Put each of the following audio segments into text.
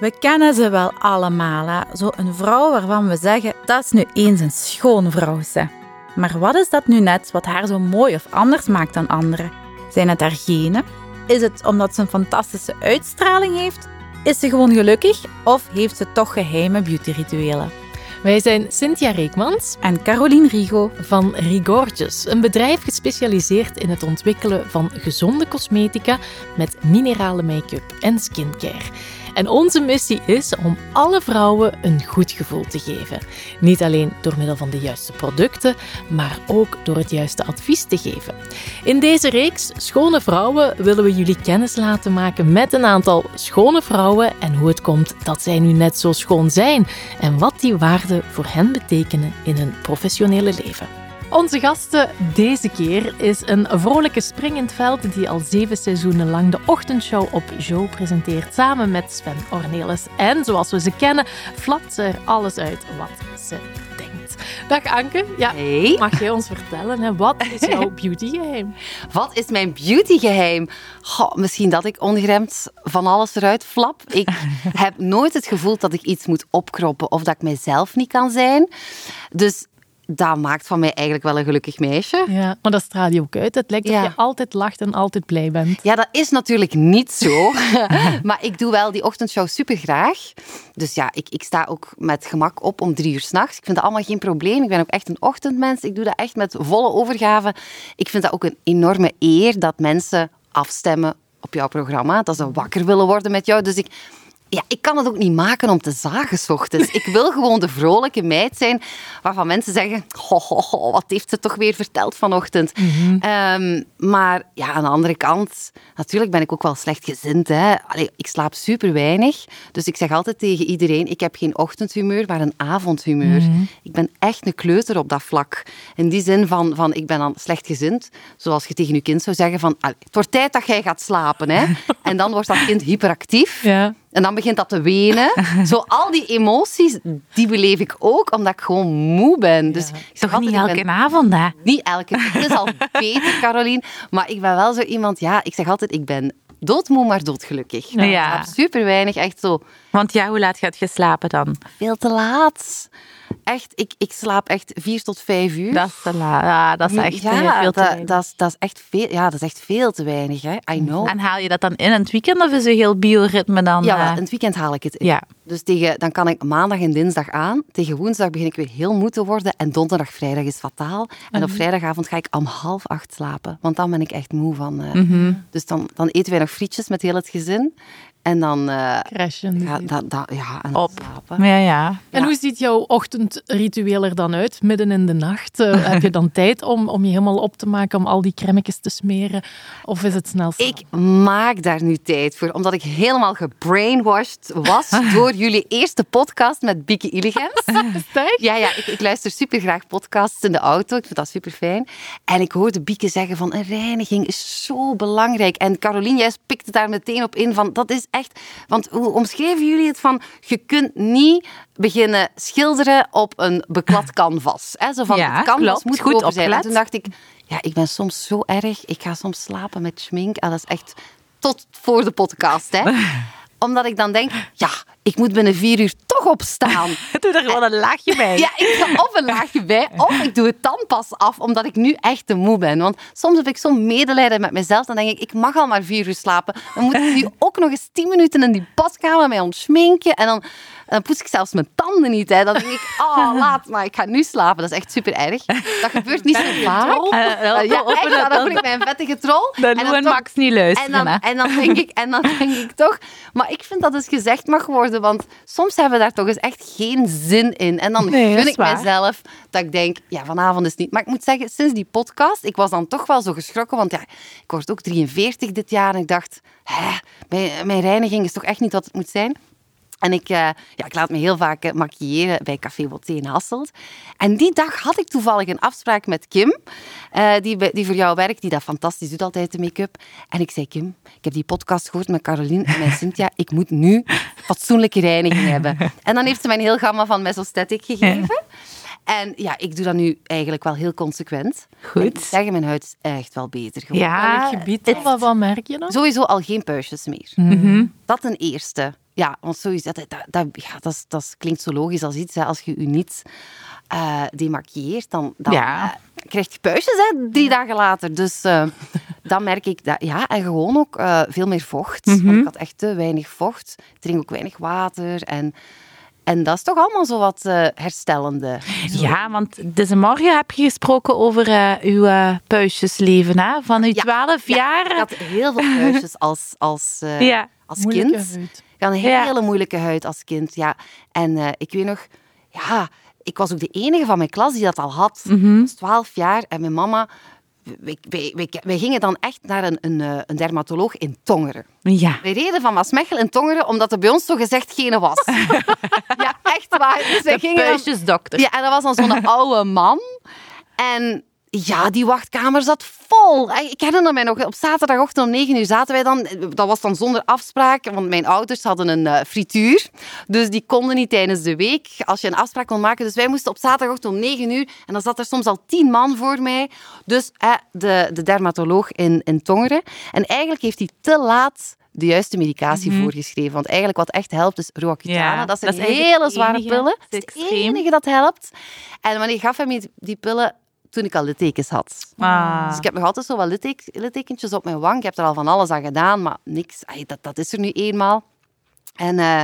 We kennen ze wel allemaal, hè? zo een vrouw waarvan we zeggen dat is nu eens een schone vrouw. Ze. Maar wat is dat nu net wat haar zo mooi of anders maakt dan anderen? Zijn het haar genen? Is het omdat ze een fantastische uitstraling heeft? Is ze gewoon gelukkig of heeft ze toch geheime beautyrituelen? Wij zijn Cynthia Reekmans en Caroline Rigo van Rigorges, een bedrijf gespecialiseerd in het ontwikkelen van gezonde cosmetica met minerale make-up en skincare. En onze missie is om alle vrouwen een goed gevoel te geven. Niet alleen door middel van de juiste producten, maar ook door het juiste advies te geven. In deze reeks Schone Vrouwen willen we jullie kennis laten maken met een aantal schone vrouwen en hoe het komt dat zij nu net zo schoon zijn en wat die waarden voor hen betekenen in hun professionele leven. Onze gasten deze keer is een vrolijke spring in het veld die al zeven seizoenen lang de ochtendshow op Joe presenteert samen met Sven Ornelis. En zoals we ze kennen, flapt ze er alles uit wat ze denkt. Dag Anke, ja, Hey. mag jij ons vertellen, hè, wat is jouw beautygeheim? Wat is mijn beautygeheim? Goh, misschien dat ik ongeremd van alles eruit flap. Ik heb nooit het gevoel dat ik iets moet opkroppen of dat ik mijzelf niet kan zijn. Dus dat maakt van mij eigenlijk wel een gelukkig meisje. Ja, maar dat straal je ook uit. Het lijkt Ja. dat je altijd lacht en altijd blij bent. Ja, dat is natuurlijk niet zo. maar ik doe wel die ochtendshow super graag. Dus ja, ik, ik sta ook met gemak op om drie uur s'nachts. Ik vind dat allemaal geen probleem. Ik ben ook echt een ochtendmens. Ik doe dat echt met volle overgave. Ik vind dat ook een enorme eer dat mensen afstemmen op jouw programma. Dat ze wakker willen worden met jou. Dus ik... Ja, ik kan het ook niet maken om te zagen 's ochtends. Ik wil gewoon de vrolijke meid zijn waarvan mensen zeggen: ho, ho, ho, wat heeft ze toch weer verteld vanochtend? Ehm, maar ja, aan de andere kant, natuurlijk ben ik ook wel slechtgezind. Hè. Allee, ik slaap super weinig. Dus ik zeg altijd tegen iedereen: ik heb geen ochtendhumeur, maar een avondhumeur. Ik ben echt een kleuter op dat vlak. In die zin van, van ik ben dan slechtgezind. Zoals je tegen je kind zou zeggen: van, "Allee, het wordt tijd dat jij gaat slapen. Hè. En dan wordt dat kind hyperactief. Ja. En dan begint dat te wenen. Zo al die emoties, die beleef ik ook, omdat ik gewoon moe ben. Dus Toch niet altijd, elke ben- avond, hè? Niet elke. Het is al beter, Caroline. Maar ik ben wel zo iemand, ja, ik zeg altijd, ik ben doodmoe, maar doodgelukkig. Ja. Ik slaap super weinig, echt zo Want ja, hoe laat gaat je slapen dan? veel te laat. Echt, ik, ik slaap echt vier tot vijf uur. Dat is te laat. Ja, dat is echt ja, veel te dat, weinig. dat, is, dat is echt veel, ja, dat is echt veel te weinig. Hè? I know. En haal je dat dan in het weekend of is je heel bioritme dan? Ja, eh, in het weekend haal ik het in. Ja. Dus tegen, dan kan ik maandag en dinsdag aan. Tegen woensdag begin ik weer heel moe te worden. En donderdag, vrijdag is fataal. En op vrijdagavond ga ik om half acht slapen. Want dan ben ik echt moe van. eh, Dus dan, dan eten wij nog frietjes met heel het gezin. En dan... eh, Crashen. ja, da, da, ja, en Op. slapen. Ja, ja. En Ja. hoe ziet jouw ochtendritueel er dan uit? Midden in de nacht? Eh, heb je dan tijd om, om je helemaal op te maken, om al die crèmetjes te smeren? Of is het snel slapen? Ik maak daar nu tijd voor, omdat ik helemaal gebrainwashed was door jullie eerste podcast met Bieke Illegens. Sterk? Ja, ja ik, ik luister super graag podcasts in de auto. Ik vind dat super fijn. En ik hoorde Bieke zeggen van een reiniging is zo belangrijk. En Caroline, jij pikte daar meteen op in van dat is echt... Want hoe omschreven jullie het van je kunt niet beginnen schilderen op een beklad canvas. Hè? Zo van Ja, het canvas klopt. moet Goed zijn. En toen dacht ik, ja, ik ben soms zo erg. Ik ga soms slapen met schmink. En dat is echt tot voor de podcast, hè. Omdat ik dan denk, ja, ik moet binnen vier uur toch opstaan. Doe er gewoon een laagje bij. Ja, ik ga of een laagje bij, of ik doe het dan pas af, omdat ik nu echt te moe ben. Want soms heb ik zo'n medelijden met mezelf, dan denk ik, ik mag al maar vier uur slapen. Dan moet ik nu ook nog eens tien minuten in die badkamer mij ontschminken. En dan, dan poets ik zelfs mijn tanden niet. Hè. Dan denk ik, oh, laat maar, ik ga nu slapen. Dat is echt super erg. Dat gebeurt niet zo vaak. Eh, Eh, ja, echt, dan voel ik mij een vettige troll. Dat En en toch- Max niet en luisteren, dan, hè. en, dan denk ik, en dan denk ik toch... Maar ik vind dat het gezegd mag worden, want soms hebben we daar toch eens echt geen zin in. En dan Nee, gun ik waar. mezelf dat ik denk, ja, vanavond is het niet. Maar ik moet zeggen, sinds die podcast, ik was dan toch wel zo geschrokken, want ja, ik word ook 43 dit jaar en ik dacht, hè, mijn, mijn reiniging is toch echt niet wat het moet zijn. En ik, eh, ja, ik laat me heel vaak eh, maquilleren bij Café Boté in Hasselt. En die dag had ik toevallig een afspraak met Kim, eh, die, die voor jou werkt, die dat fantastisch doet altijd, de make-up. En ik zei, Kim, ik heb die podcast gehoord met Caroline en met Cynthia. Ik moet nu fatsoenlijke reiniging hebben. En dan heeft ze mij een heel gamma van Mesostatic gegeven. En ja, ik doe dat nu eigenlijk wel heel consequent. Goed. Ik moet zeggen, mijn huid is echt wel beter geworden. Ja, Welk gebied, dan? wat, wat merk je dan? Sowieso al geen puistjes meer. Mhm. Dat ten eerste. Ja, want sowieso, dat, dat, dat, ja, dat, is- dat klinkt zo logisch als iets. Hè. Als je je niet eh demaquilleert, dan, dan Ja. eh, krijg je puistjes hè, drie dagen later. Dus eh, dan merk ik dat. Ja, en gewoon ook eh, veel meer vocht. Mhm. Want ik had echt te weinig vocht. Ik drink ook weinig water. En, en dat is toch allemaal zo wat eh, herstellende. Ja, want deze morgen heb je gesproken over eh, uw eh, puistjesleven, hè? Van uw Ja. 12 jaar. Ik had heel veel puistjes als, als, eh, Ja. als Moeilijke kind. huid. Ik had een Ja. hele moeilijke huid als kind, ja. En eh, ik weet nog, ja, ik was ook de enige van mijn klas die dat al had. Mhm. Ik was 12 jaar en mijn mama... Wij, wij, wij, gingen dan echt naar een, een, eh, een dermatoloog in Tongeren. Ja. Wij reden van Maasmechel in Tongeren omdat er bij ons zo gezegd geen was. ja, echt waar. Dus wij De gingen dan- ja, en dat was dan zo'n oude man. En ja, die wachtkamer zat vol. Ik herinner mij nog, op zaterdagochtend om 9 uur zaten wij dan. Dat was dan zonder afspraak, want mijn ouders hadden een eh, frituur. Dus die konden niet tijdens de week als je een afspraak kon maken. Dus wij moesten op zaterdagochtend om 9 uur. En dan zat er soms al 10 man voor mij. Dus eh, de, de dermatoloog in, in Tongeren. En eigenlijk heeft hij te laat de juiste medicatie voorgeschreven. Want eigenlijk wat echt helpt is Roaccutane. Ja, dat zijn dat is eigenlijk hele zware pillen. Het Dat is het enige dat helpt. En wanneer gaf hij die pillen toen ik al littekens had. Ah. Dus ik heb nog altijd zo wat litteken- littekentjes op mijn wang. Ik heb er al van alles aan gedaan, maar niks. Dat, dat is er nu eenmaal. En eh,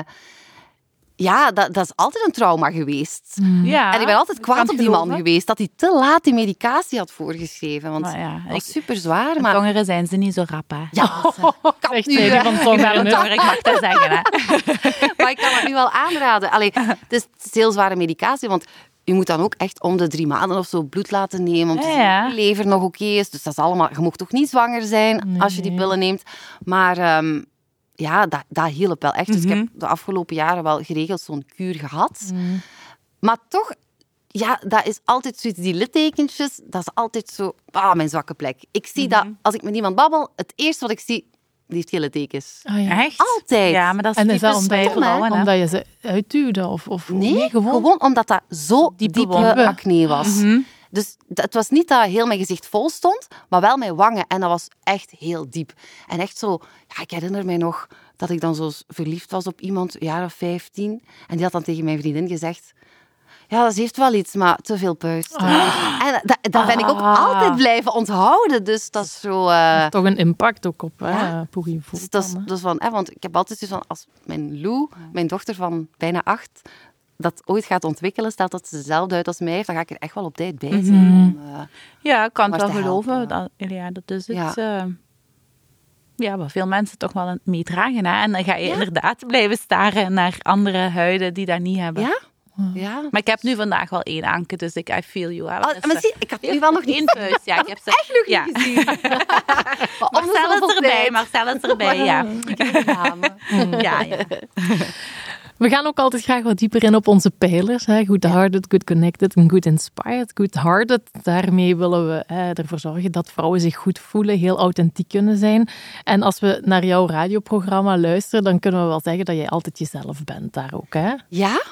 ja, dat, dat is altijd een trauma geweest. Ja. En ik ben altijd ik kwaad het op die man geweest dat hij te laat die medicatie had voorgeschreven. Want Maar ja, dat ik- was super zwaar. Maar Tongeren zijn ze niet zo rap, hè. ja, kan Zegt nu, hè. van Ik ben Tongeren. Tonger, ik mag dat zeggen, hè. maar ik kan het nu wel aanraden. Allee, het, is, het is heel zware medicatie, want je moet dan ook echt om de drie maanden of zo bloed laten nemen om te zien ja. of je lever nog oké is. Dus dat is allemaal... Je mocht toch niet zwanger zijn als je die pillen neemt. Maar ehm, ja, dat, dat hielp wel echt. Dus ik Mhm. heb de afgelopen jaren wel geregeld zo'n kuur gehad. Maar toch... Ja, dat is altijd zoiets, die littekentjes, dat is altijd zo, ah, mijn zwakke plek. Ik zie dat, Mhm. als ik met iemand babbel, het eerste wat ik zie, die heeft gele tekens. Ja. Echt? Altijd. Ja, maar dat is En is dat omdat je, omdat je ze uitduwde? Of, of Nee, gewoon... gewoon. omdat dat zo Diepe diepe, acne was. Mhm. Dus dat- het was niet dat heel mijn gezicht vol stond, maar wel mijn wangen. En dat was echt heel diep. En echt zo... Ja, ik herinner mij nog dat ik dan zo verliefd was op iemand, een jaar of 15. En die had dan tegen mijn vriendin gezegd... Ja, ze heeft wel iets, maar te veel puist. En dat, dat ben ik ook Ah. altijd blijven onthouden. Dus dat is zo... eh, Toch een impact ook op Ja. Poegie dus dat is, dat is van, hè, want ik heb altijd zoiets van, als mijn Lou, mijn dochter van bijna acht, dat ooit gaat ontwikkelen, stelt dat ze dezelfde uit als mij heeft, dan ga ik er echt wel op tijd bij zijn. om, eh, Ja, ik kan het wel geloven. Dat, ja, dat is het. Ja. eh, ja, wat veel mensen toch wel meedragen. Hè? En dan ga je inderdaad blijven staren naar andere huiden die dat niet hebben. ja? Ja. Maar ik heb nu vandaag wel één anke, dus ik I feel you. Hè. Oh, is, maar zie, ik had nu wel nog één niet... puist. Ja, ik heb ze echt nog ja. niet gezien. Maar Marcel is erbij. Marcel is erbij, ja. Ja, ja. We gaan ook altijd graag wat dieper in op onze pijlers. Hè. Good-hearted, good connected en good inspired. Good-hearted, daarmee willen we hè, ervoor zorgen dat vrouwen zich goed voelen, heel authentiek kunnen zijn. En als we naar jouw radioprogramma luisteren, dan kunnen we wel zeggen dat jij altijd jezelf bent daar ook. Hè? Ja?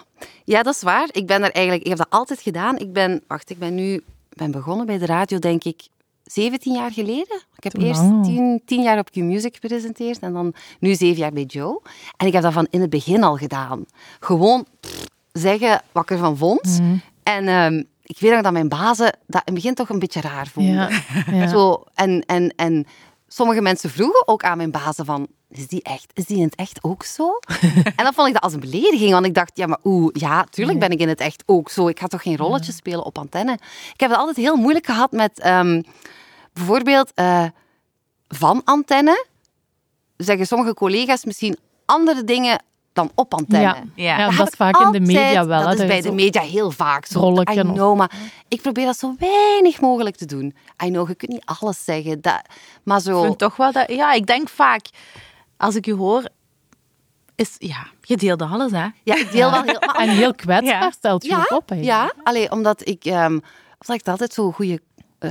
Ja, dat is waar. Ik ben er eigenlijk... Ik heb dat altijd gedaan. Ik ben... Wacht, ik ben nu... ben begonnen bij de radio, denk ik, 17 jaar geleden. Ik heb eerst lang. 10, 10 jaar op Q-Music gepresenteerd en dan nu 7 jaar bij Joe. En ik heb dat van in het begin al gedaan. Gewoon pff, zeggen wat ik ervan vond. En ehm, ik weet nog dat mijn bazen dat in het begin toch een beetje raar vonden. Ja, ja. Zo, en, en, en sommige mensen vroegen ook aan mijn bazen van... Is die echt? Is die in het echt ook zo? en dan vond ik dat als een belediging, want ik dacht, ja, maar oeh, ja, tuurlijk ben ik in het echt ook zo. Ik ga toch geen rolletje spelen op antenne? Ik heb het altijd heel moeilijk gehad met ehm, bijvoorbeeld eh, van antenne. Zeggen sommige collega's misschien andere dingen dan op antenne. Ja, Ja. ja. Dat is ik vaak in de media wel. Dat is bij de media heel vaak zo. rolletje I of- maar ik probeer dat zo weinig mogelijk te doen. I know, je kunt niet alles zeggen. Dat, maar Ik zo... vind toch wel dat... Ja, ik denk vaak, als ik je hoor, is... Ja, je deelde alles, hè. Ja, ik deel wel heel... Maar En heel kwetsbaar Ja. stelt je ja, op. eigenlijk. ja, allee, omdat ik... ehm omdat ik altijd zo goede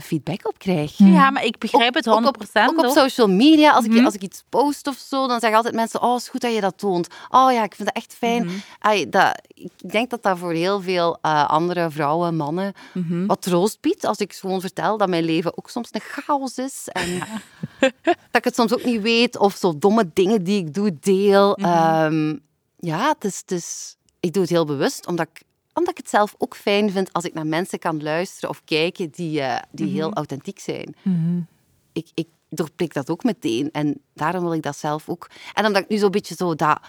feedback op krijg. Ja, maar ik begrijp het 100%. Ook op, ook op hoor. social media, als ik, als ik iets post of zo, dan zeggen altijd mensen, oh, het is goed dat je dat toont. Oh ja, ik vind dat echt fijn. Ai, dat, ik denk dat dat voor heel veel eh, andere vrouwen, mannen, wat troost biedt. Als ik gewoon vertel dat mijn leven ook soms een chaos is. En dat ik het soms ook niet weet. Of zo domme dingen die ik doe, deel. Ehm, ja, het is, het is, ik doe het heel bewust, omdat ik omdat ik het zelf ook fijn vind als ik naar mensen kan luisteren of kijken die, eh, die heel authentiek zijn. Ik, ik doorprik dat ook meteen. En daarom wil ik dat zelf ook. En omdat ik nu zo'n beetje zo dat...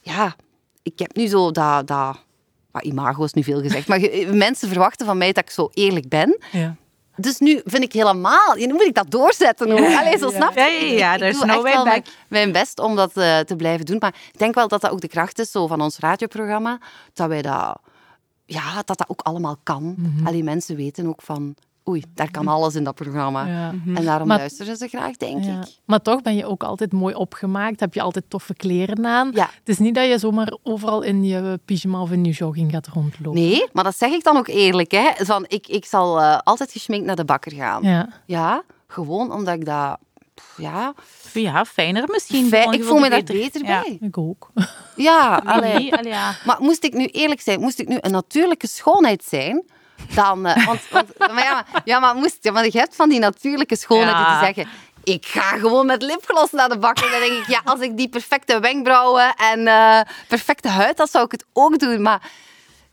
Ja, ik heb nu zo dat... dat maar imago is nu veel gezegd. Maar mensen verwachten van mij dat ik zo eerlijk ben. Ja. Dus nu vind ik helemaal... Nu moet ik dat doorzetten. Allee, zo snap je? Ja, ja, ja, Ik- doe no echt way wel mijn best om dat eh, te blijven doen. Maar ik denk wel dat dat ook de kracht is zo, van ons radioprogramma. Dat wij dat... Ja, dat dat ook allemaal kan. Allee, mensen weten ook van... Oei, daar kan alles in dat programma. Ja. En daarom Maar- luisteren ze graag, denk Ja. ik. Maar toch ben je ook altijd mooi opgemaakt. Heb je altijd toffe kleren aan. Ja. Het is niet dat je zomaar overal in je pyjama of in je jogging gaat rondlopen. Nee, maar dat zeg ik dan ook eerlijk. Hè. Van, ik, ik zal eh, altijd geschminkt naar de bakker gaan. Ja. Ja, gewoon omdat ik dat... pff, Ja, Ja, fijner misschien. fijn- ik voel me daar er beter Ja. bij. Ik ook. Ja, allee. Maar moest ik nu eerlijk zijn, moest ik nu een natuurlijke schoonheid zijn, dan... eh, want, want, maar ja, maar, ja, maar, moest, ja, maar je hebt van die natuurlijke schoonheid Ja. die zeggen... Ik ga gewoon met lipgloss naar de bakker. Dan denk ik, ja, als ik die perfecte wenkbrauwen en eh, perfecte huid had, zou ik het ook doen. Maar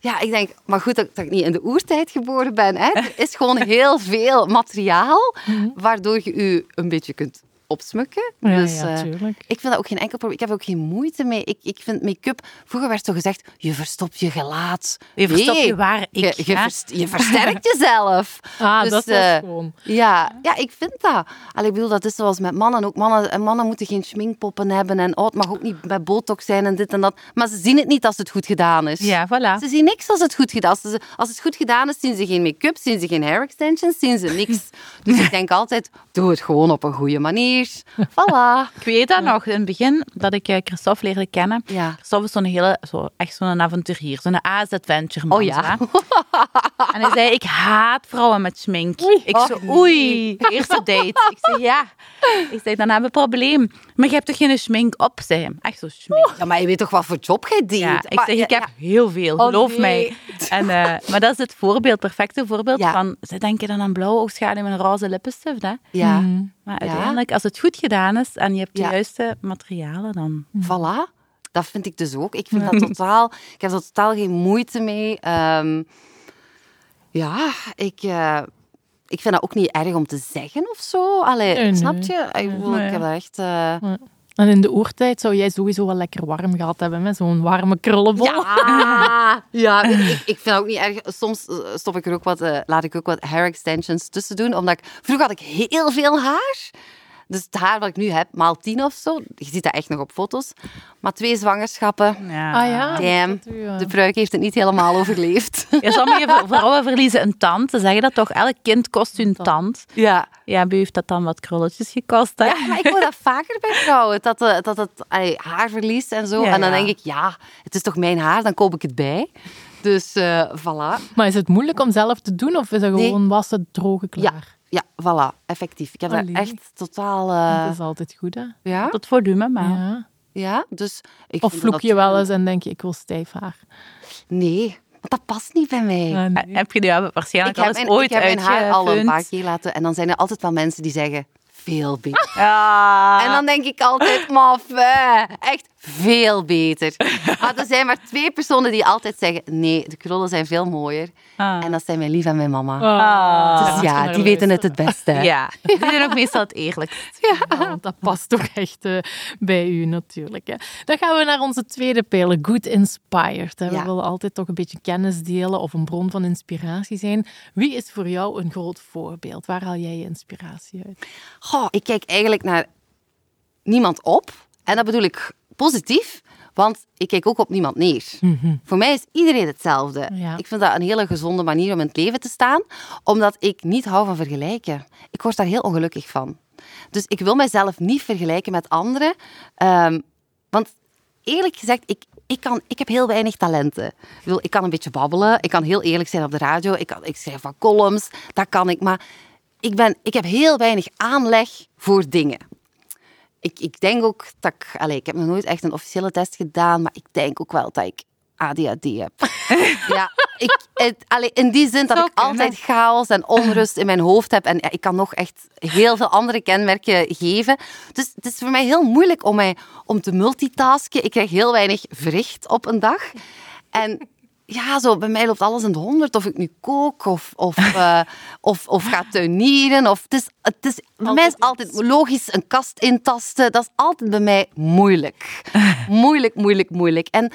ja, ik denk, maar goed dat, dat ik niet in de oertijd geboren ben. Hè. Er is gewoon heel veel materiaal waardoor je je een beetje kunt opsmukken. Ja, dus, ja, eh, tuurlijk. ik vind dat ook geen enkel probleem. Ik heb ook geen moeite mee. Ik, ik vind make-up... Vroeger werd zo gezegd, je verstopt je gelaat. Je verstopt Nee, je ware ik, Je, je, hè? verst- je versterkt jezelf. Ah, Dus, dat is eh, gewoon. Ja, ja, ik vind dat. Allee, ik bedoel, dat is zoals met mannen ook. Mannen, en mannen moeten geen schminkpoppen hebben en oh, het mag ook niet met botox zijn en dit en dat. Maar ze zien het niet als het goed gedaan is. Ja, voilà. Ze zien niks als het goed gedaan is. Als het goed gedaan is, zien ze geen make-up, zien ze geen hair extensions, zien ze niks. Dus ik denk altijd, doe het gewoon op een goede manier. Voilà. Ik weet dat nog, in het begin, dat ik eh, Christophe leerde kennen. Ja. Christophe is zo'n hele, zo, echt zo'n avonturier, zo'n AS-adventure man. Oh ja. zo. En hij zei, ik haat vrouwen met schmink. Ik Oh, zo, oei, eerste date. Ik zei, ja. Ik zei, dan hebben we een probleem. Maar je hebt toch geen schmink op, zei hij. Echt zo schmink. Ja, maar je weet toch wat voor job jij deed? Ja, ik Maar zeg, ik heb ja. heel veel, Oh, geloof nee. mij. En, eh, maar dat is het voorbeeld, perfecte voorbeeld Ja. van, ze denken dan aan blauwe oogschaduw met een roze lippenstift. Hè? Ja, Maar Ja. uiteindelijk, als het goed gedaan is en je hebt de Ja. juiste materialen, dan... voilà. Dat vind ik dus ook. Ik vind dat totaal... Ik heb er totaal geen moeite mee. Ehm, ja, ik... eh, ik vind dat ook niet erg om te zeggen of zo. Allee, Nee, nee. snap je? Ik, bedoel, Nee. ik heb dat echt... eh, En in de oertijd zou jij sowieso wel lekker warm gehad hebben met zo'n warme krullenbol. Ja, ja ik, ik- vind dat ook niet erg. Soms eh, stop ik er ook wat, eh, laat ik ook wat hair extensions tussen doen. Omdat ik, vroeger had ik heel veel haar. Dus het haar wat ik nu heb, maal tien of zo. Je ziet dat echt nog op foto's. Maar twee zwangerschappen. Ja. Ah ja? Damn, de pruik heeft het niet helemaal overleefd. Ja, sommige vrouwen verliezen een tand. Ze zeggen dat toch, elk kind kost hun tand. Ja. Ja, bij u heeft dat dan wat krulletjes gekost. Hè? Ja, maar ik hoor dat vaker bij vrouwen. Dat, eh, dat het allee, haar verliest en zo. Ja, en dan ja. denk ik, ja, het is toch mijn haar, dan koop ik het bij. Dus eh voilà. Maar is het moeilijk om zelf te doen of is het Nee. gewoon wassen, drogen, Ja, klaar? Ja, voilà, effectief. Ik heb Allee. daar echt totaal... eh, Dat is altijd goed, hè? ja, Tot volume, maar... Ja. ja, dus... Ik Of vloek dat- je wel eens en denk je, ik wil stijf haar. Nee, want dat past niet bij mij. Ah, nee. Heb je die ja, ik waarschijnlijk al heb, eens mijn, ooit ik heb mijn haar al een paar keer laten... En dan zijn er altijd wel mensen die zeggen... Veel beter. Ja. En dan denk ik altijd, fijn, echt veel beter. Maar er zijn maar twee personen die altijd zeggen, nee, de krullen zijn veel mooier. Ah. En dat zijn mijn lief en mijn mama. Ah, dus ja, die weten het het beste. Ja, die zijn ook meestal het eerlijkst. Ja, want dat past toch echt eh, bij u natuurlijk. Hè. Dan gaan we naar onze tweede pijler, Good Inspired. Hè. We Ja. willen altijd toch een beetje kennis delen of een bron van inspiratie zijn. Wie is voor jou een groot voorbeeld? Waar haal jij je inspiratie uit? Goh, ik kijk eigenlijk naar niemand op. En dat bedoel ik positief, want ik kijk ook op niemand neer. Voor mij is iedereen hetzelfde. Ja. Ik vind dat een hele gezonde manier om in het leven te staan, omdat ik niet hou van vergelijken. Ik word daar heel ongelukkig van. Dus ik wil mezelf niet vergelijken met anderen. Ehm, want eerlijk gezegd, ik, ik, kan, ik heb heel weinig talenten. Ik, bedoel, ik kan een beetje babbelen, ik kan heel eerlijk zijn op de radio, ik, kan, ik schrijf wat columns, dat kan ik. Maar ik, ben, ik heb heel weinig aanleg voor dingen. Ik, ik denk ook dat ik... Allez, ik heb nog nooit echt een officiële test gedaan, maar ik denk ook wel dat ik ADHD heb. ja, ik, het, allee, in die zin dat ik altijd chaos en onrust in mijn hoofd heb. En ja, ik kan nog echt heel veel andere kenmerken geven. Dus het is voor mij heel moeilijk om, mij, om te multitasken. Ik krijg heel weinig verricht op een dag. En ja, zo, bij mij loopt alles in de honderd. Of ik nu kook of, of, uh, of, of ga tuinieren. Of, het is, het is, bij mij is altijd logisch een kast intasten. Dat is altijd bij mij moeilijk. moeilijk, moeilijk, moeilijk. En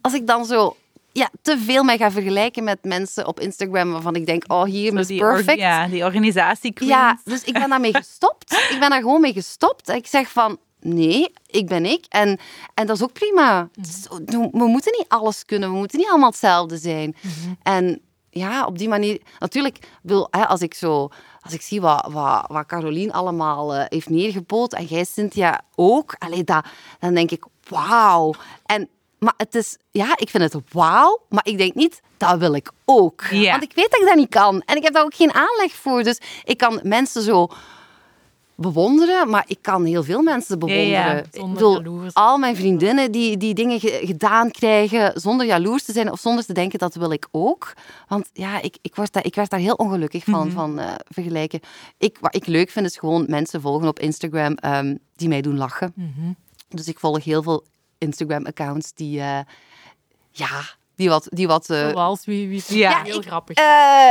als ik dan zo ja, te veel mij ga vergelijken met mensen op Instagram waarvan ik denk, oh, hier is perfect. ja, die organisatie Ja, dus ik ben daarmee gestopt. ik ben daar gewoon mee gestopt. En ik zeg van, nee, ik ben ik. En, en dat is ook prima. We moeten niet alles kunnen. We moeten niet allemaal hetzelfde zijn. En ja, op die manier... Natuurlijk, wil, hè, als ik zo... Als ik zie wat, wat, wat Caroline allemaal uh, heeft neergepoot en jij, Cynthia, ook, allee, dat, dan denk ik, wauw. En maar het is, ja, ik vind het wauw, maar ik denk niet, dat wil ik ook. Want ik weet dat ik dat niet kan. En ik heb daar ook geen aanleg voor. Dus ik kan mensen zo bewonderen, maar ik kan heel veel mensen bewonderen. Ja, ja. Ik bedoel, al mijn vriendinnen die, die dingen gedaan krijgen zonder jaloers te zijn of zonder te denken dat wil ik ook. Want ja, ik, ik, word, daar, ik werd daar heel ongelukkig van, Mhm. van uh, vergelijken. Ik, wat ik leuk vind is gewoon mensen volgen op Instagram um, die mij doen lachen. Mhm. Dus ik volg heel veel Instagram-accounts die, uh, ja, die wat... Die wat uh, Zoals wie, wie ja, ja, heel ik, grappig. Uh,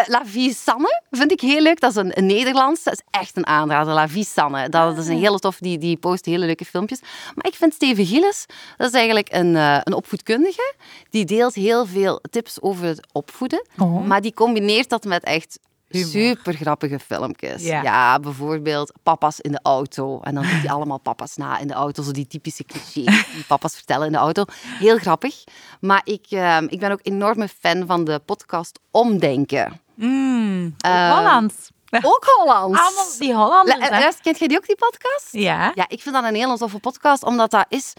La Vie Sanne vind ik heel leuk. Dat is een, een Nederlands. Dat is echt een aanrader. La Vie Sanne. Dat, dat is een hele tof. Die, die post hele leuke filmpjes. Maar ik vind Steven Gilles, dat is eigenlijk een, uh, een opvoedkundige. Die deelt heel veel tips over het opvoeden. Oh. Maar die combineert dat met echt Super grappige filmpjes. Ja. ja. bijvoorbeeld papa's in de auto. En dan doet hij allemaal papa's na in de auto. Zo die typische clichés die papa's vertellen in de auto. Heel grappig. Maar ik, uh, ik ben ook enorme fan van de podcast Omdenken. Mm, uh, Hollands. Ook Hollands. Allemaal die Hollanders. Luister, kent jij die ook, die podcast? Ja. Ja, ik vind dat een heel toffe podcast, omdat dat is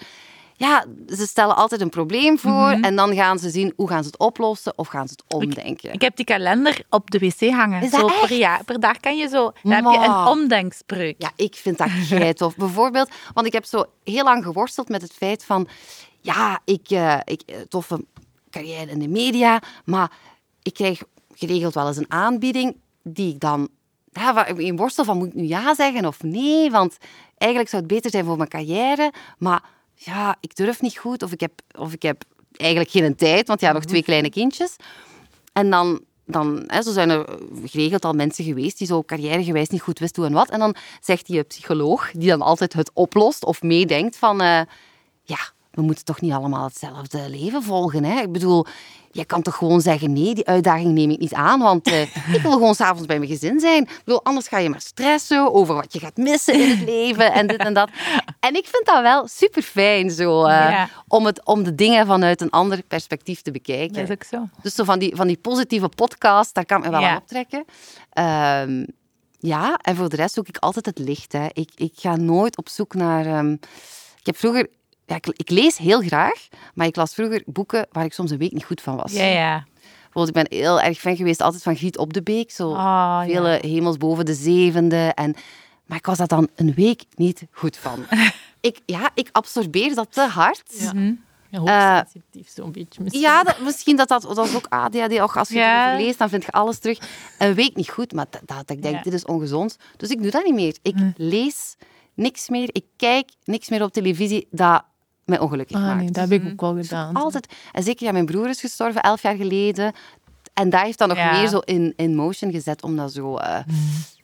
ja, ze stellen altijd een probleem voor mm -hmm. en dan gaan ze zien hoe gaan ze het oplossen of gaan ze het omdenken. Ik, ik heb die kalender op de wc hangen. Zo per, jaar, per dag kan je zo. Dan heb je een omdenkspreuk. Ja, ik vind dat geit tof. Bijvoorbeeld, want ik heb zo heel lang geworsteld met het feit van, ja, ik, uh, ik toffe carrière in de media, maar ik krijg geregeld wel eens een aanbieding die ik dan ja, in worstel van moet ik nu ja zeggen of nee, want eigenlijk zou het beter zijn voor mijn carrière, maar ja, ik durf niet goed of ik heb, of ik heb eigenlijk geen tijd, want ja, nog twee kleine kindjes. En dan, dan hè, zo zijn er geregeld al mensen geweest die zo carrièregewijs niet goed wisten hoe en wat. En dan zegt die psycholoog, die dan altijd het oplost of meedenkt van... Uh, ja, we moeten toch niet allemaal hetzelfde leven volgen, hè? Ik bedoel, je kan toch gewoon zeggen, nee, die uitdaging neem ik niet aan, want uh, ik wil gewoon s'avonds bij mijn gezin zijn. Ik bedoel, anders ga je maar stressen over wat je gaat missen in het leven en dit en dat. En ik vind dat wel super fijn, zo, ja. om, het, om de dingen vanuit een ander perspectief te bekijken. Dat is ook zo. Dus zo van die, van die positieve podcast, daar kan ik me wel Ja. aan optrekken. Ehm, ja, en voor de rest zoek ik altijd het licht. Hè. Ik, ik ga nooit op zoek naar... ehm, ik heb vroeger... Ja, ik, ik lees heel graag, maar ik las vroeger boeken waar ik soms een week niet goed van was. Ja, ja. Bijvoorbeeld, ik ben heel erg fan geweest altijd van Giet op de Beek. Zo Oh, vele ja. hemels boven de zevende. En, maar ik was daar dan een week niet goed van. ik, ja, ik absorbeer dat te hard. Ja. Mhm. Ja, hoogsensitief zo'n beetje misschien. Ja, dat, misschien dat dat, dat is ook ADHD. Och, als je Ja. het leest, dan vind je alles terug. Een week niet goed, maar dat, dat ik denk, Ja. dit is ongezond. Dus ik doe dat niet meer. Ik Hm. lees niks meer. Ik kijk niks meer op televisie dat mij ongelukkig Ah, maakt. nee, dat heb ik ook wel gedaan. Altijd. En zeker, ja, mijn broer is gestorven elf jaar geleden. En dat heeft dan nog Ja. meer zo in, in motion gezet om dat zo... eh,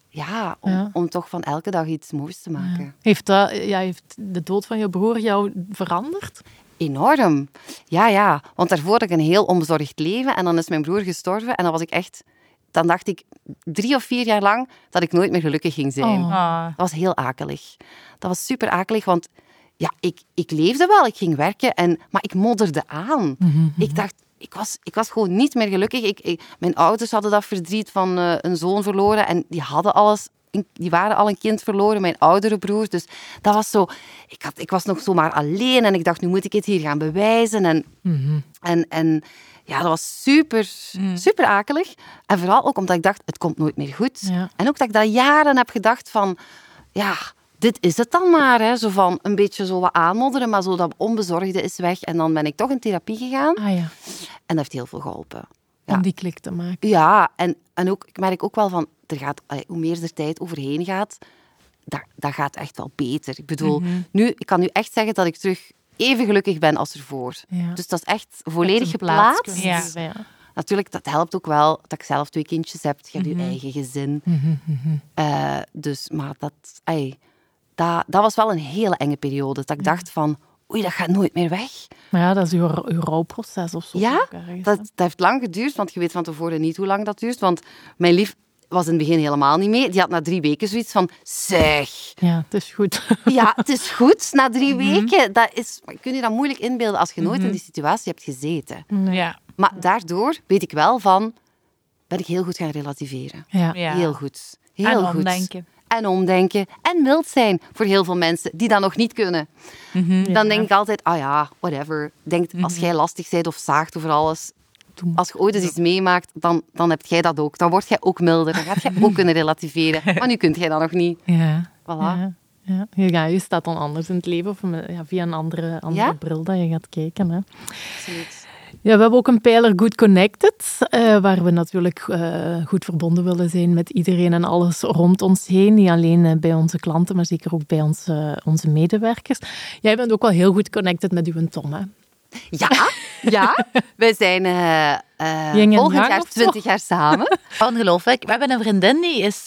ja, om, Ja. om toch van elke dag iets moois te maken. Heeft, dat, ja, heeft de dood van je broer jou veranderd? Enorm. Ja, ja. Want daarvoor had ik een heel onbezorgd leven. En dan is mijn broer gestorven. En dan was ik echt... Dan dacht ik drie of vier jaar lang dat ik nooit meer gelukkig ging zijn. Oh. Ah. Dat was heel akelig. Dat was super akelig, want ja, ik, ik leefde wel. Ik ging werken, en, maar ik modderde aan. Ik dacht... Ik was, ik was gewoon niet meer gelukkig. Ik, ik- mijn ouders hadden dat verdriet van eh, een zoon verloren. En die hadden alles... Die waren al een kind verloren, mijn oudere broer. Dus dat was zo... Ik, had, ik was nog zomaar alleen en ik dacht, nu moet ik het hier gaan bewijzen. En, en, en Ja, dat was super, super akelig. En vooral ook omdat ik dacht, het komt nooit meer goed. Ja. En ook dat ik dat jaren heb gedacht van, ja, dit is het dan maar. Hè. Zo van een beetje zo wat aanmodderen, maar zo dat onbezorgde is weg. En dan ben ik toch in therapie gegaan. Ah ja, En dat heeft heel veel geholpen. om die klik te maken. Ja, en, en ook, ik merk ook wel van, er gaat, allee, hoe meer er tijd overheen gaat, dat, dat gaat echt wel beter. Ik bedoel, nu, ik kan nu echt zeggen dat ik terug even gelukkig ben als ervoor. Ja. Dus dat is echt volledig geplaatst. Ja. Natuurlijk, dat helpt ook wel dat ik zelf twee kindjes heb. Je hebt Mhm. je eigen gezin. Eh, dus, maar dat, ai, dat, dat was wel een hele enge periode. Dat ik dacht van, oei, dat gaat nooit meer weg. Maar ja, dat is uw, uw rouwproces of zo. Ja, ergens, dat, heeft lang geduurd, want je weet van tevoren niet hoe lang dat duurt. Want mijn lief was in het begin helemaal niet mee. Die had na drie weken zoiets van, zeg, Ja, het is goed. ja, het is goed na drie Mhm. weken. Dat is, kun je dat moeilijk inbeelden als je nooit in die situatie hebt gezeten. Ja. Maar daardoor weet ik wel van, ben ik heel goed gaan relativeren. Ja. Ja. Heel goed. Heel En goed. omdenken. En omdenken. En mild zijn voor heel veel mensen die dat nog niet kunnen. Dan denk ik altijd, ah ja, whatever. Denk, als jij lastig bent of zaagt over alles, als je ooit eens iets meemaakt, dan, dan heb jij dat ook. Dan word jij ook milder. Dan gaat jij ook kunnen relativeren. Maar nu kunt jij dat nog niet. Ja. Voilà. Ja. Ja. Ja, je staat dan anders in het leven of via een andere, andere bril dat je gaat kijken. Hè. Absoluut. Ja, we hebben ook een pijler Good Connected, eh, waar we natuurlijk eh, goed verbonden willen zijn met iedereen en alles rond ons heen. Niet alleen eh, bij onze klanten, maar zeker ook bij onze, onze medewerkers. Jij bent ook wel heel goed connected met uw Tom, hè? Ja, ja. Wij zijn volgend jaar of zo? 20 jaar samen. Ongelooflijk. We hebben een vriendin die is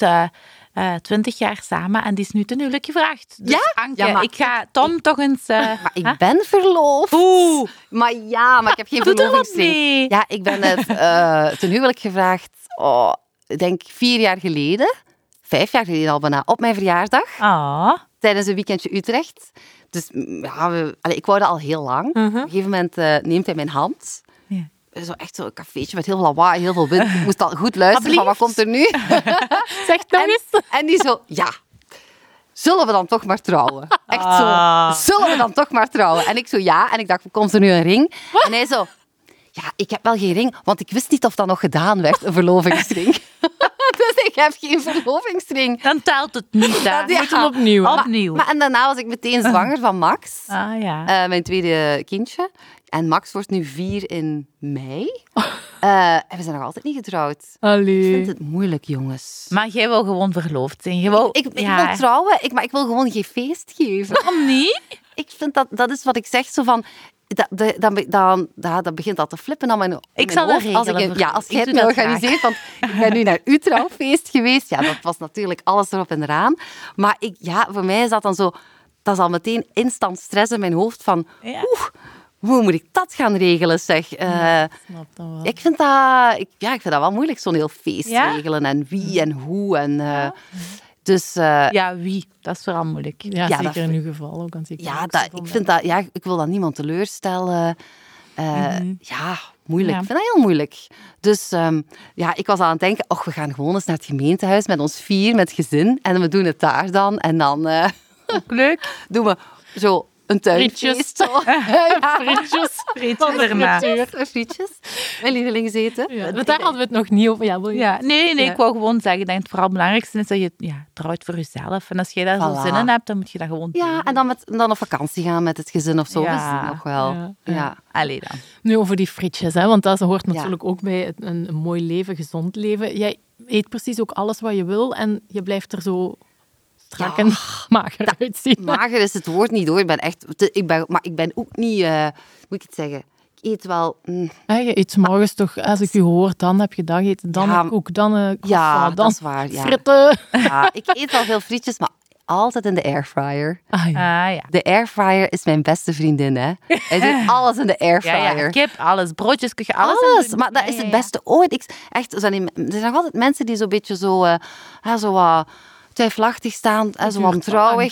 eh eh 20 jaar samen en die is nu ten huwelijk gevraagd. Dus Ja? Anke, Ja, ik ga Tom toch eens... eh, Maar ik ben verloofd. Oeh. Maar ja, maar ik heb geen er verlovingsring. Ja, ik ben het eh, ten huwelijk gevraagd, oh, ik denk vier jaar geleden. Vijf jaar geleden al bijna, op mijn verjaardag. Ah. Tijdens een weekendje Utrecht. Dus mm, ja, we, allee, ik wou dat al heel lang. Op een gegeven moment neemt hij mijn hand. Zo echt zo'n cafeetje met heel veel lawaai, heel veel wind. Ik moest al goed luisteren van wat komt er nu. Zeg nog En, eens. en die zo, ja, zullen we dan toch maar trouwen? Echt Ah. zo, zullen we dan toch maar trouwen? En ik zo, ja. En ik dacht, komt er nu een ring? En hij zo, ja, ik heb wel geen ring, want ik wist niet of dat nog gedaan werd, een verlovingsring. dus ik heb geen verlovingsring. Dan telt het niet. hè. Dat- ja. Moet opnieuw. Opnieuw. Maar, en daarna was ik meteen zwanger van Max, ah ja. eh, mijn tweede kindje. En Max wordt nu vier in mei. Eh, en we zijn nog altijd niet getrouwd. Ik Allee. vind het moeilijk, jongens. maar jij wil gewoon verloofd zijn. Je wil, Ik, ik ja. wil trouwen, ik, maar ik wil gewoon geen feest geven. Waarom niet? Ik vind dat, dat is wat ik zeg, zo van... Dat, dat, dan, dan, dat, dat begint al te flippen aan mijn, Ik mijn zal dat hoofd. Als ik, ja, als jij Ik het dat organiseert, want ik ben nu naar uw trouwfeest geweest. Ja, dat was natuurlijk alles erop en eraan. Maar ik, ja, voor mij is dat dan zo... Dat is al meteen instant stress in mijn hoofd van... Ja. Oeh, hoe moet ik dat gaan regelen, zeg? Eh, Snap dat wel. ik vind dat, ik, ja, ik vind dat wel moeilijk, zo'n heel feest Ja? regelen. En wie en hoe. En, eh, Dus eh, Ja, wie? Dat is vooral moeilijk. Ja, Ja, zeker dat- in uw geval ook. Ik ja, ook dat, ik, vind dat, ja, ik wil dat niemand teleurstellen. Eh, Ja, moeilijk. Ja. Ik vind dat heel moeilijk. Dus ehm, ja, ik was aan het denken, och, we gaan gewoon eens naar het gemeentehuis met ons vier, met gezin. En we doen het daar dan. En dan eh, Leuk. doen we zo een tuinfeest. Frietjes. Frietjes. Frietjes. Mijn lievelingseten. Ja, want daar hadden we het nog niet over. Ja, wil je... Ja, nee, nee, Ja. ik wou gewoon zeggen, ik denk het vooral belangrijkste is dat je ja, trouwt voor jezelf. En als jij daar zo zin in hebt, dan moet je dat gewoon doen. Ja, en dan, met, dan op vakantie gaan met het gezin of zo. Ja. Is nog wel. Ja, Ja, ja. Allee dan. Nu over die frietjes, hè, want dat hoort Ja. natuurlijk ook bij een, een mooi leven, gezond leven. Jij eet precies ook alles wat je wil en je blijft er zo strak Ja. en mager uitzien. Mager is het woord niet hoor. Ik ben echt. te- Ik ben, maar ik ben ook niet. eh, hoe moet ik het zeggen? Ik eet wel. mm, Hè, je eet morgens toch, als ik je hoor, dan heb je dageten, dan Ja, een koek, dan een ja, dan dat is waar. Ja. fritten. Ja, ik eet wel veel frietjes, maar altijd in de airfryer. Ah, ja. Ah ja. De airfryer is mijn beste vriendin, hè. Hij doet alles in de Ja, airfryer. ja, kip, alles, broodjes, kun je alles, Alles, maar dat Ja, is ja, het ja. beste ooit. Ik, echt, er zijn, die- er zijn nog altijd mensen die zo'n beetje zo, eh, ja, zo wat twijfelachtig staan, en zo wantrouwig.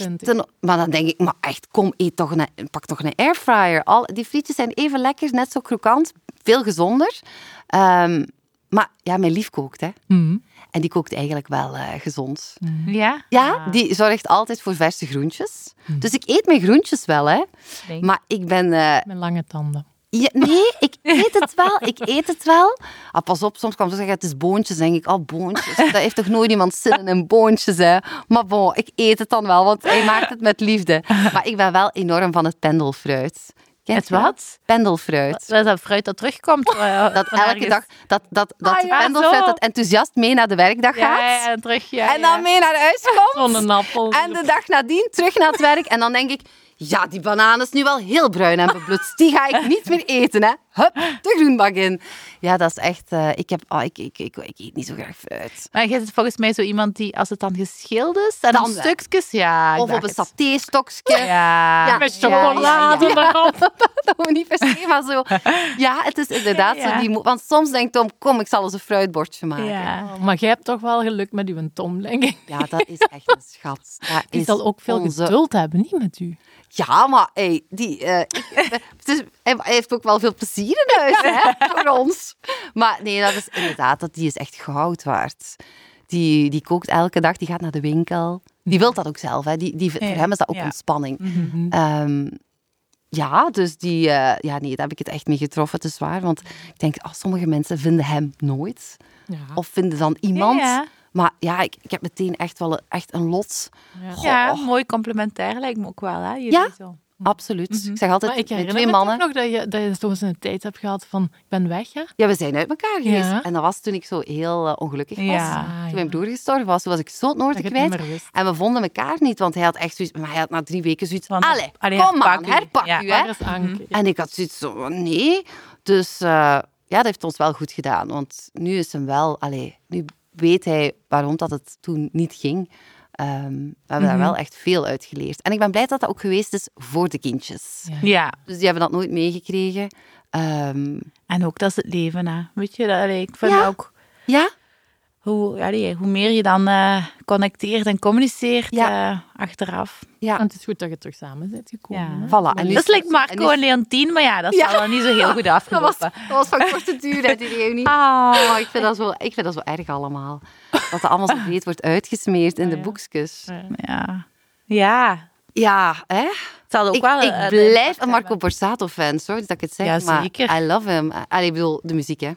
Maar dan denk ik, maar echt, kom, eet toch een, pak toch een airfryer. Al, die frietjes zijn even lekker, net zo krokant, veel gezonder. Ehm, maar ja, mijn lief kookt, hè. Mhm. En die kookt eigenlijk wel eh, gezond. Ja? Ja, Ah, die zorgt altijd voor verse groentjes. Dus ik eet mijn groentjes wel, hè. denk. Maar ik ben... eh, Met lange tanden. Ja, nee, ik eet het wel. Ik eet het wel. Ah, pas op, soms kwam ze zeggen, het is boontjes. denk ik, oh, boontjes. Dat heeft toch nooit iemand zin in boontjes, hè? Maar bon, ik eet het dan wel, want hij maakt het met liefde. Maar ik ben wel enorm van het pendelfruit. Kent Het wat? Pendelfruit. Dat is dat fruit dat terugkomt. eh, Dat elke dag, dat, dat, dat Ah, ja, pendelfruit zo. dat enthousiast mee naar de werkdag Ja, gaat. ja, en terug. Ja, en dan ja. mee naar huis komt. Zo'n appel. En de dag nadien terug naar het werk. En dan denk ik, ja, die banaan is nu wel heel bruin en beblutst. Die ga ik niet meer eten, hè. Hup, de groenbak in. Ja, dat is echt... eh, ik, heb, oh, ik, ik, ik, ik eet niet zo graag fruit. Maar jij zit volgens mij zo iemand die, als het dan geschild is, en Dan stukjes, ja. Of op een satéstokje. Ja. Ja. Met chocolade ja, ja. erop. Dat moet niet per se, maar zo. Ja, het is inderdaad Ja. zo. Die, want soms denkt Tom, kom, ik zal eens een fruitbordje maken. Ja. Oh, Maar jij hebt toch wel geluk met uw Tom, denk ik. Ja, dat is echt een schat. Dat Die is zal ook veel onze- geduld hebben, niet met u. Ja, maar hey, die, eh, ik- het is, hij hij heeft ook wel veel plezier hè, voor ons. Maar nee, dat is inderdaad, dat, die is echt goud waard. Die, die kookt elke dag, die gaat naar de winkel. Die wil dat ook zelf, hè. Die, die, voor hem is dat ook ontspanning. Ehm, ja, dus die, eh, ja, nee, daar heb ik het echt mee getroffen, het is waar. Want ik denk, oh, sommige mensen vinden hem nooit. Ja. Of vinden dan iemand. Ja. Maar ja, ik, ik heb meteen echt wel een, echt een lot. Goh, Ja, mooi complementair lijkt me ook wel, hè? jullie Ja. Zo. Absoluut. Ik zeg altijd, Maar ik herinner twee me mannen... toch nog dat je, dat je een tijd hebt gehad van, ik ben weg, hè? Ja, we zijn uit elkaar geweest. Ja. En dat was toen ik zo heel eh, ongelukkig was. Ja. Toen mijn broer gestorven was, toen was ik zo het noorden kwijt. En we vonden elkaar niet, want hij had echt zoiets... Maar hij had na drie weken zoiets Van, Allee, allee, kom aan, u." herpak Ja. u, hè. Is Anke? En ik had zoiets zo, nee. Dus eh, ja, dat heeft ons wel goed gedaan. Want nu is hem wel... Allee, nu weet hij waarom dat het toen niet ging. Ehm, we hebben daar wel echt veel uit geleerd. En ik ben blij dat dat ook geweest is voor de kindjes. Ja. Ja, Dus die hebben dat nooit meegekregen. Ehm, en ook dat is het leven, hè. Weet je, dat, allee, ik vind Ja. ook... ja, Hoe, allee, hoe meer je dan eh, connecteert en communiceert Ja. eh, achteraf. ja. En het is goed dat je terug samen bent gekomen. Ja. Voilà. En Dat is like Marco en en Leontien, maar ja, dat is Ja. wel niet zo heel goed Dat was, afgelopen. dat was van korte duur, hè, die reunie. Ah. Oh, ik, vind dat zo, ik vind dat zo erg allemaal. Dat er allemaal zo breed wordt uitgesmeerd in de ja. boekjes. Ja. Ja, Ja, hè? het zal ook Ik, wel... ik blijf een Marco. Borsato-fan. Sorry dat ik het zeg, Ja, maar zeker. I love him. Allee, ik bedoel, de muziek, hè.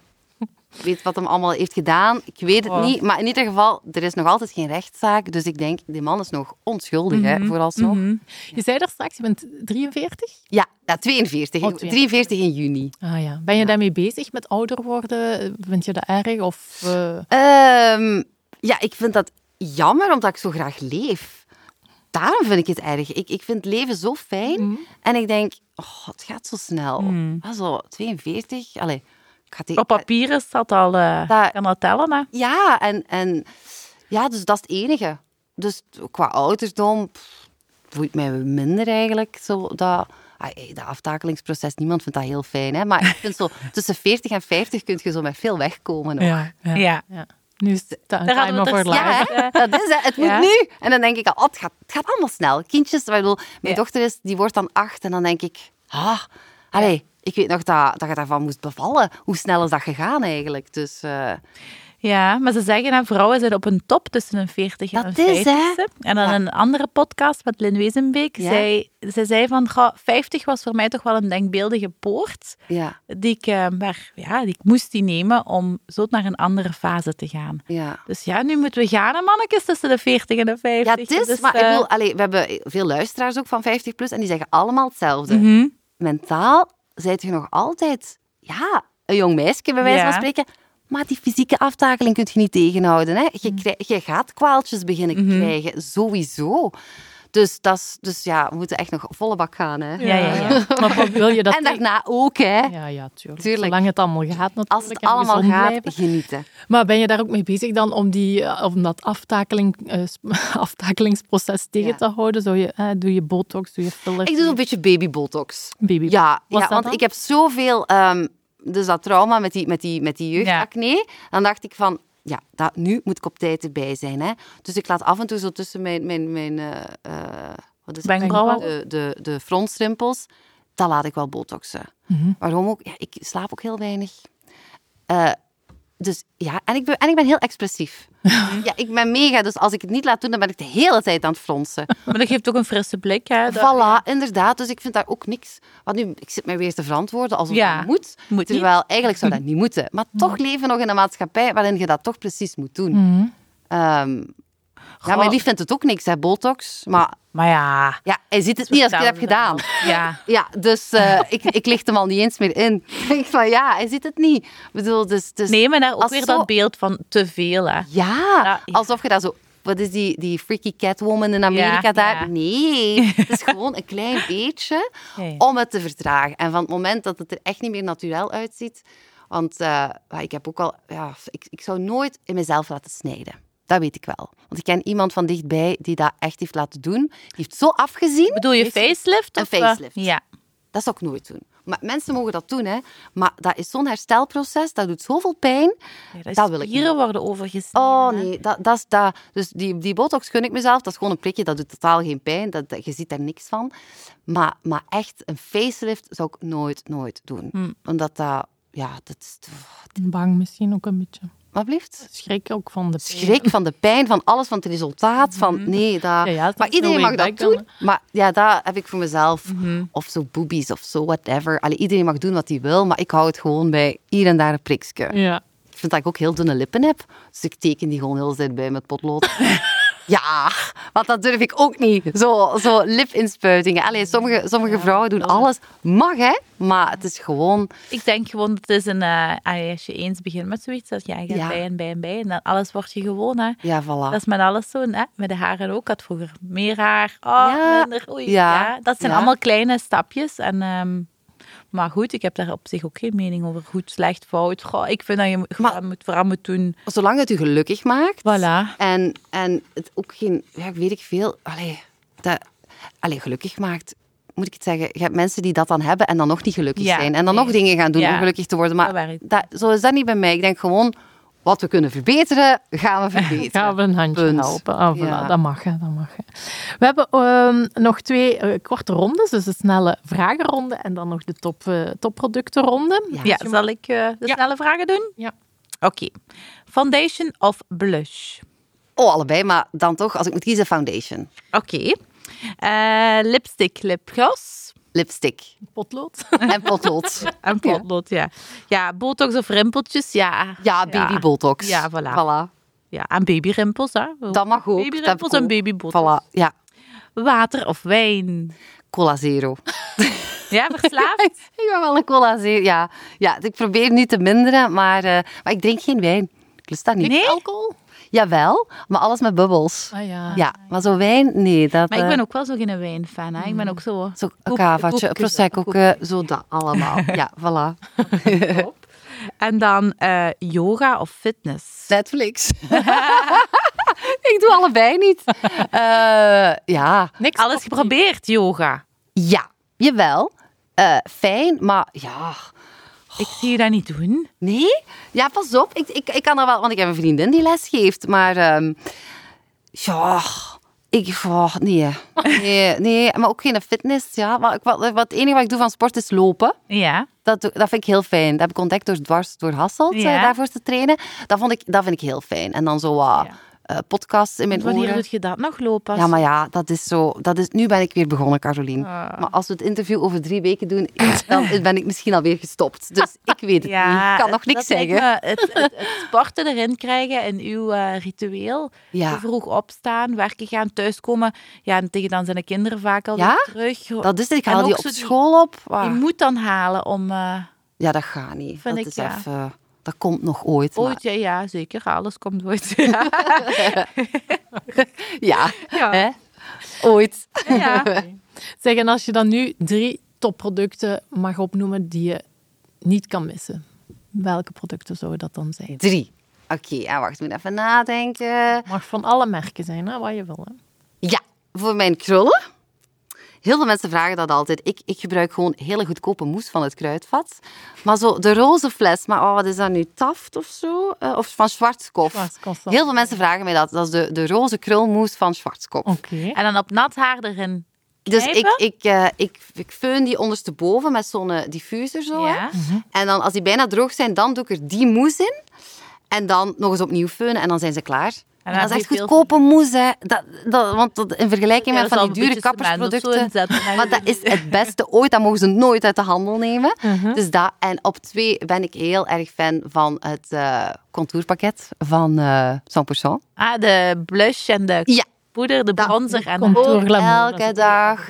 Ik weet wat hem allemaal heeft gedaan. Ik weet het Oh. niet. Maar in ieder geval, er is nog altijd geen rechtszaak. Dus ik denk, die man is nog onschuldig, hè, vooralsnog. Mhm. Je zei daar straks, je bent 43? Ja, ja 42. Oh, 43 in juni. Ah ja. Ben je daarmee bezig met ouder worden? Vind je dat erg? Of, eh, Ehm, ja, ik vind dat jammer, omdat ik zo graag leef. Daarom vind ik het erg. Ik, ik vind het leven zo fijn. En ik denk, oh, het gaat zo snel. Ah, zo 42. Allee, Op papier is dat al... Dat- kan dat tellen, hè? Ja, en, en ja, dus dat is het enige. Dus qua ouderdom pff, voelt mij minder eigenlijk. Zo dat, ah, dat aftakelingsproces, niemand vindt dat heel fijn. Hè? Maar ik vind zo, tussen 40 en 50 kun je zo met veel wegkomen. Ja, ja. Ja. ja. Nu is het time life. Ja, hè? dat is het. Het moet Ja. nu. En dan denk ik al, oh, het, gaat, het gaat allemaal snel. Kindjes, ik bedoel, mijn Ja. dochter is, die wordt dan acht. En dan denk ik, ah, allee, ik weet nog dat, dat je daarvan moest bevallen. Hoe snel is dat gegaan eigenlijk? Dus eh, Ja, maar ze zeggen dat vrouwen zijn op een top tussen een 40 en Dat een is, hè? 50. En dan Ja. een andere podcast met Lynn Wezenbeek. Ja. Zij, zij zei van, goh, 50 was voor mij toch wel een denkbeeldige poort. ja, Die ik, eh, maar, ja, die ik moest die nemen om zo naar een andere fase te gaan. ja. Dus ja, nu moeten we gaan, mannetjes, tussen de 40 en de 50. Ja, het is, Dus, maar ik eh, bedoel, allee, we hebben veel luisteraars ook van 50 plus en die zeggen allemaal hetzelfde. mhm. Mentaal zijt je nog altijd, ja, een jong meisje bij wijze Ja. van spreken. Maar die fysieke aftakeling kun je niet tegenhouden. Hè? Je, Mhm. krij- je gaat kwaaltjes beginnen krijgen, sowieso. Dus, dus ja, we moeten echt nog volle bak gaan. Hè? Ja, ja, ja. Maar wil je dat En daarna ook, hè. Ja, ja, tuurlijk. Tuurlijk. Zolang het allemaal gaat natuurlijk. Als het allemaal gaat, blijven. genieten. Maar ben je daar ook mee bezig dan om, die, eh, om dat aftakeling, eh, sp- aftakelingsproces tegen Ja. te houden? Zo je, doe je botox, doe je fillers? Ik doe een beetje babybotox. baby. Ja, Was ja dat want dan? ik heb zoveel... ehm, dus dat trauma met die, met die, met die jeugdacne. Dan dacht ik van... Ja, dat, nu moet ik op tijd erbij zijn. Hè. Dus ik laat af en toe zo tussen mijn... mijn, mijn eh, eh, wat is het? Wenkbrauwen. De, de, de frontrimpels. Dat laat ik wel botoxen. Mhm. Waarom ook? Ja, ik slaap ook heel weinig. Eh, dus ja, en ik ben, en ik ben heel expressief. ja, ik ben mega. Dus als ik het niet laat doen, dan ben ik de hele tijd aan het fronsen. Maar dat geeft ook een frisse blik, hè? Dat- Voilà, inderdaad. Dus ik vind daar ook niks. Want nu, ik zit mij weer te verantwoorden alsof Ja, het moet. moet terwijl eigenlijk zou dat niet moeten. Maar toch leven we nog in een maatschappij waarin je dat toch precies moet doen. Ehm, ja, mijn lief vindt het ook niks, hè, botox. Maar Maar ja... ja, hij ziet het niet als ik het heb gedaan. Ja. Ja, dus eh, ik, ik licht hem al niet eens meer in. Ik denk van ja, hij ziet het niet. Ik bedoel, dus, dus Nee, maar daar ook weer zo- dat beeld van te veel, hè? Ja, Ja, alsof je dat zo... Wat is die, die freaky catwoman in Amerika Ja, daar? Nee, het is gewoon een klein beetje om het te verdragen. En van het moment dat het er echt niet meer natuurlijk uitziet... Want eh, ik heb ook al... Ja, ik, ik zou nooit in mezelf laten snijden. Dat weet ik wel. Want ik ken iemand van dichtbij die dat echt heeft laten doen. Die heeft zo afgezien. Bedoel je facelift? Een of, eh, facelift. Ja. Dat zou ik nooit doen. Maar mensen mogen dat doen, hè. Maar dat is zo'n herstelproces. Dat doet zoveel pijn. Ja, dat, Dat wil ik spieren worden overgesneden. Oh nee, dat, dat is dat. Dus die, die botox gun ik mezelf. Dat is gewoon een prikje, dat doet totaal geen pijn. Dat, dat- je ziet daar niks van. Maar, maar echt, een facelift zou ik nooit, nooit doen. Hm. Omdat dat, ja, dat is... Bang misschien ook een beetje. Wat blieft? Schrik ook van de pijn. Schrik van de pijn, van alles, van het resultaat. Van, nee, dat... Ja, ja, het maar iedereen mag dat doen. Maar ja, dat heb ik voor mezelf. Mhm. Of zo boobies of zo, whatever. Allee, iedereen mag doen wat hij wil, maar ik hou het gewoon bij hier en daar een prikje. Ja. Ik vind dat ik ook heel dunne lippen heb. Dus ik teken die gewoon heel de tijd bij met potlood. ja, want dat durf ik ook niet. Zo, zo lipinspuitingen. Allee, sommige, sommige vrouwen doen alles. Mag, hè? Maar het is gewoon... Ik denk gewoon, dat het is een... eh, als je eens begint met zoiets, dat ja, je gaat Ja. bij en bij en bij. En dan alles word je gewoon, hè. Ja, voilà. Dat is met alles zo, hè. Met de haren ook. Ik had vroeger meer haar. Oh, Ja. minder. Oei. Ja. Ja. Dat zijn allemaal kleine stapjes. En, ehm, maar goed, ik heb daar op zich ook geen mening over. Goed, slecht, fout. Goh, ik vind dat je Maar- moet vooral moet doen. Zolang het u gelukkig maakt. Voilà. En, en het ook geen... Ja, weet ik veel... Allee, dat, allee, gelukkig maakt... Moet ik het zeggen? Je hebt mensen die dat dan hebben en dan nog niet gelukkig Ja, zijn. En dan nee. nog dingen gaan doen Ja. om gelukkig te worden. Maar Dat werkt. dat, zo is dat niet bij mij. Ik denk gewoon... Wat we kunnen verbeteren, gaan we verbeteren. Gaan we een handje Punt. helpen. Ah, voilà, Ja. Dat mag, hè, dat mag. Hè. We hebben ehm, nog twee eh, korte rondes, dus de snelle vragenronde en dan nog de top, eh, topproductenronde. Ja. Ja, zal ik eh, de Ja. snelle vragen doen? Ja. Oké. Foundation of blush? Oh, allebei, maar dan toch, als ik moet kiezen, foundation. Oké. Eh, lipstick, lipgloss Lipstick Potlood. en potlood. en potlood, ja. Ja, botox of rimpeltjes, ja. Ja, baby botox. Ja, voilà. voilà. Ja, en babyrimpels, hè. Dat mag ook. Heb en babybotox. Voilà, ja. Water of wijn? Cola Zero. Ja, verslaafd? Ik ben wel een cola zero. Ja, ja ik probeer nu te minderen, maar, eh, maar ik drink geen wijn. Ik lust dat niet. Nee? Alcohol? Jawel, maar alles met bubbels. Ah ja. Ja, maar zo wijn, nee. Dat, Maar ik eh, ben ook wel zo geen wijnfan, hè. Ik ben ook zo... Zo een cavaatje, prosecco, zo dat allemaal. Ja, voilà. En dan eh, yoga of fitness? Netflix. ik doe allebei niet. Eh, ja, Niks Alles geprobeerd, yoga. ja, jawel. Fijn, maar ja... Ik zie je dat niet doen. Nee? Ja, pas op. Ik, ik, ik kan er wel... Want ik heb een vriendin die les geeft. Maar... ehm, ja... Ik... oh, nee. nee. Nee, maar ook geen fitness. Ja. Maar ik- wat, wat, het enige wat ik doe van sport is lopen. Ja. Dat, dat vind ik heel fijn. Dat heb ik ontdekt door dwars door Hasselt, eh, Ja. daarvoor te trainen. Dat, vond ik, dat vind ik heel fijn. En dan zo wat Ja. Eh, podcasts in mijn Wanneer oren. doe je dat nog lopen? Ja, maar ja, dat is zo... Dat is, nu ben ik weer begonnen, Caroline. Ah. Maar als we het interview over drie weken doen, dan ben ik misschien alweer gestopt. Dus ik weet het niet. Ik kan nog niks zeggen. me het, het, het sporten erin krijgen in uw eh, ritueel. Ja. Vroeg opstaan, werken gaan, thuiskomen. Ja, en tegen dan zijn de kinderen vaak al Ja? terug. Dat is het. Ik haal die op school op. Je moet dan halen om... eh, Ja, dat gaat niet. Vind dat ik, is ja. even... Dat komt nog ooit. maar- ooit, ja, ja, zeker. Alles komt ooit. Ja. Ja. Ja. Hè? Ooit. ja. Zeg, en als je dan nu drie topproducten mag opnoemen die je niet kan missen, welke producten zouden dat dan zijn? Drie. Oké, ja, wacht. Moet even nadenken. Mag van alle merken zijn, hè, wat je wil. Hè? Ja, voor mijn krullen. Heel veel mensen vragen dat altijd. Ik, ik gebruik gewoon hele goedkope mousse van het kruidvat. Maar zo de roze fles, maar oh, wat is dat nu? Taft of zo? Eh, of van Schwarzkopf. Schwarzkopf. Heel veel mensen vragen mij dat. Dat is de, de roze krulmousse van Schwarzkopf. Oké. En dan op nat haar erin Dus ik, knijpen? ik, eh, ik, ik feun die ondersteboven met zo'n eh, diffuser zo. hè. Ja. En dan als die bijna droog zijn, dan doe ik er die mousse in. En dan nog eens opnieuw feunen en dan zijn ze klaar. En, dat is echt goedkope mousse, hè. Dat, dat, want dat, in vergelijking met van die dure kappersproducten... Maar dat is het beste ooit. Dat mogen ze nooit uit de handel nemen. Mhm. Dus dat. En op twee ben ik heel erg fan van het eh, contourpakket van eh 100%. Ah, de blush en de Ja. poeder, de bronzer en de... Contour elke dag.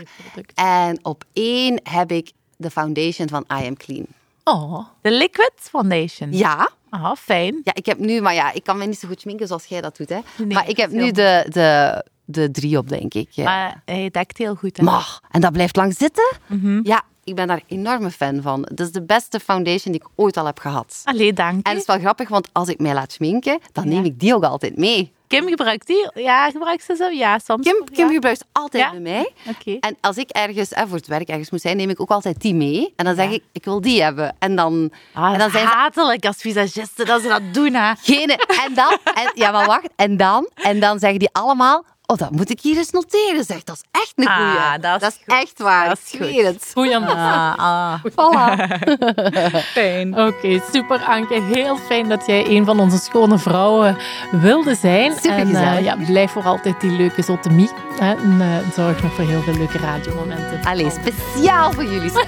En op één heb ik de foundation van I Am Clean. Oh, De liquid foundation. Ja, Ah, fijn. ja, ik heb nu, maar ja, ik kan me niet zo goed schminken zoals jij dat doet. Hè. Nee, maar ik heb nu de, de, de drie op, denk ik. Ja. Maar hij dekt heel goed. Hè? Maar, en dat blijft lang zitten? Mhm. Ja, ik ben daar enorme fan van. Dat is de beste foundation die ik ooit al heb gehad. Allee, dank En het is wel grappig, want als ik mij laat schminken, dan Ja. neem ik die ook altijd mee. Kim gebruikt die? Ja, gebruikt ze zo? Ja, soms. Kim, Kim ja. gebruikt altijd Ja? bij mij. En als ik ergens voor het werk ergens moet zijn, neem ik ook altijd die mee. En dan zeg Ja. ik, ik wil die hebben. En dan, Ah, en dan zijn ze hatelijk als visagisten dat ze dat doen, hè. Gene. En dan, en, ja, maar wacht. En dan, en dan zeggen die allemaal, oh, dat moet ik hier eens noteren. Zeg, dat is echt een goeie. Ah, dat is goed. echt waar. Dat is goed. het. goeie man. Ah, ah. Voilà. Fijn. Oké, super Anke. Heel fijn dat jij een van onze schone vrouwen wilde zijn. Supergezellig. En eh, ja, blijf voor altijd die leuke zotemie. Hè, en eh, zorg nog voor heel veel leuke radiomomenten. Allee, speciaal voor jullie.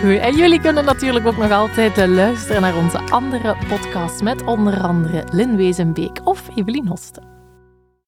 Goed. En jullie kunnen natuurlijk ook nog altijd eh, luisteren naar onze andere podcasts met onder andere Lin Wezenbeek of Evelien Hosten.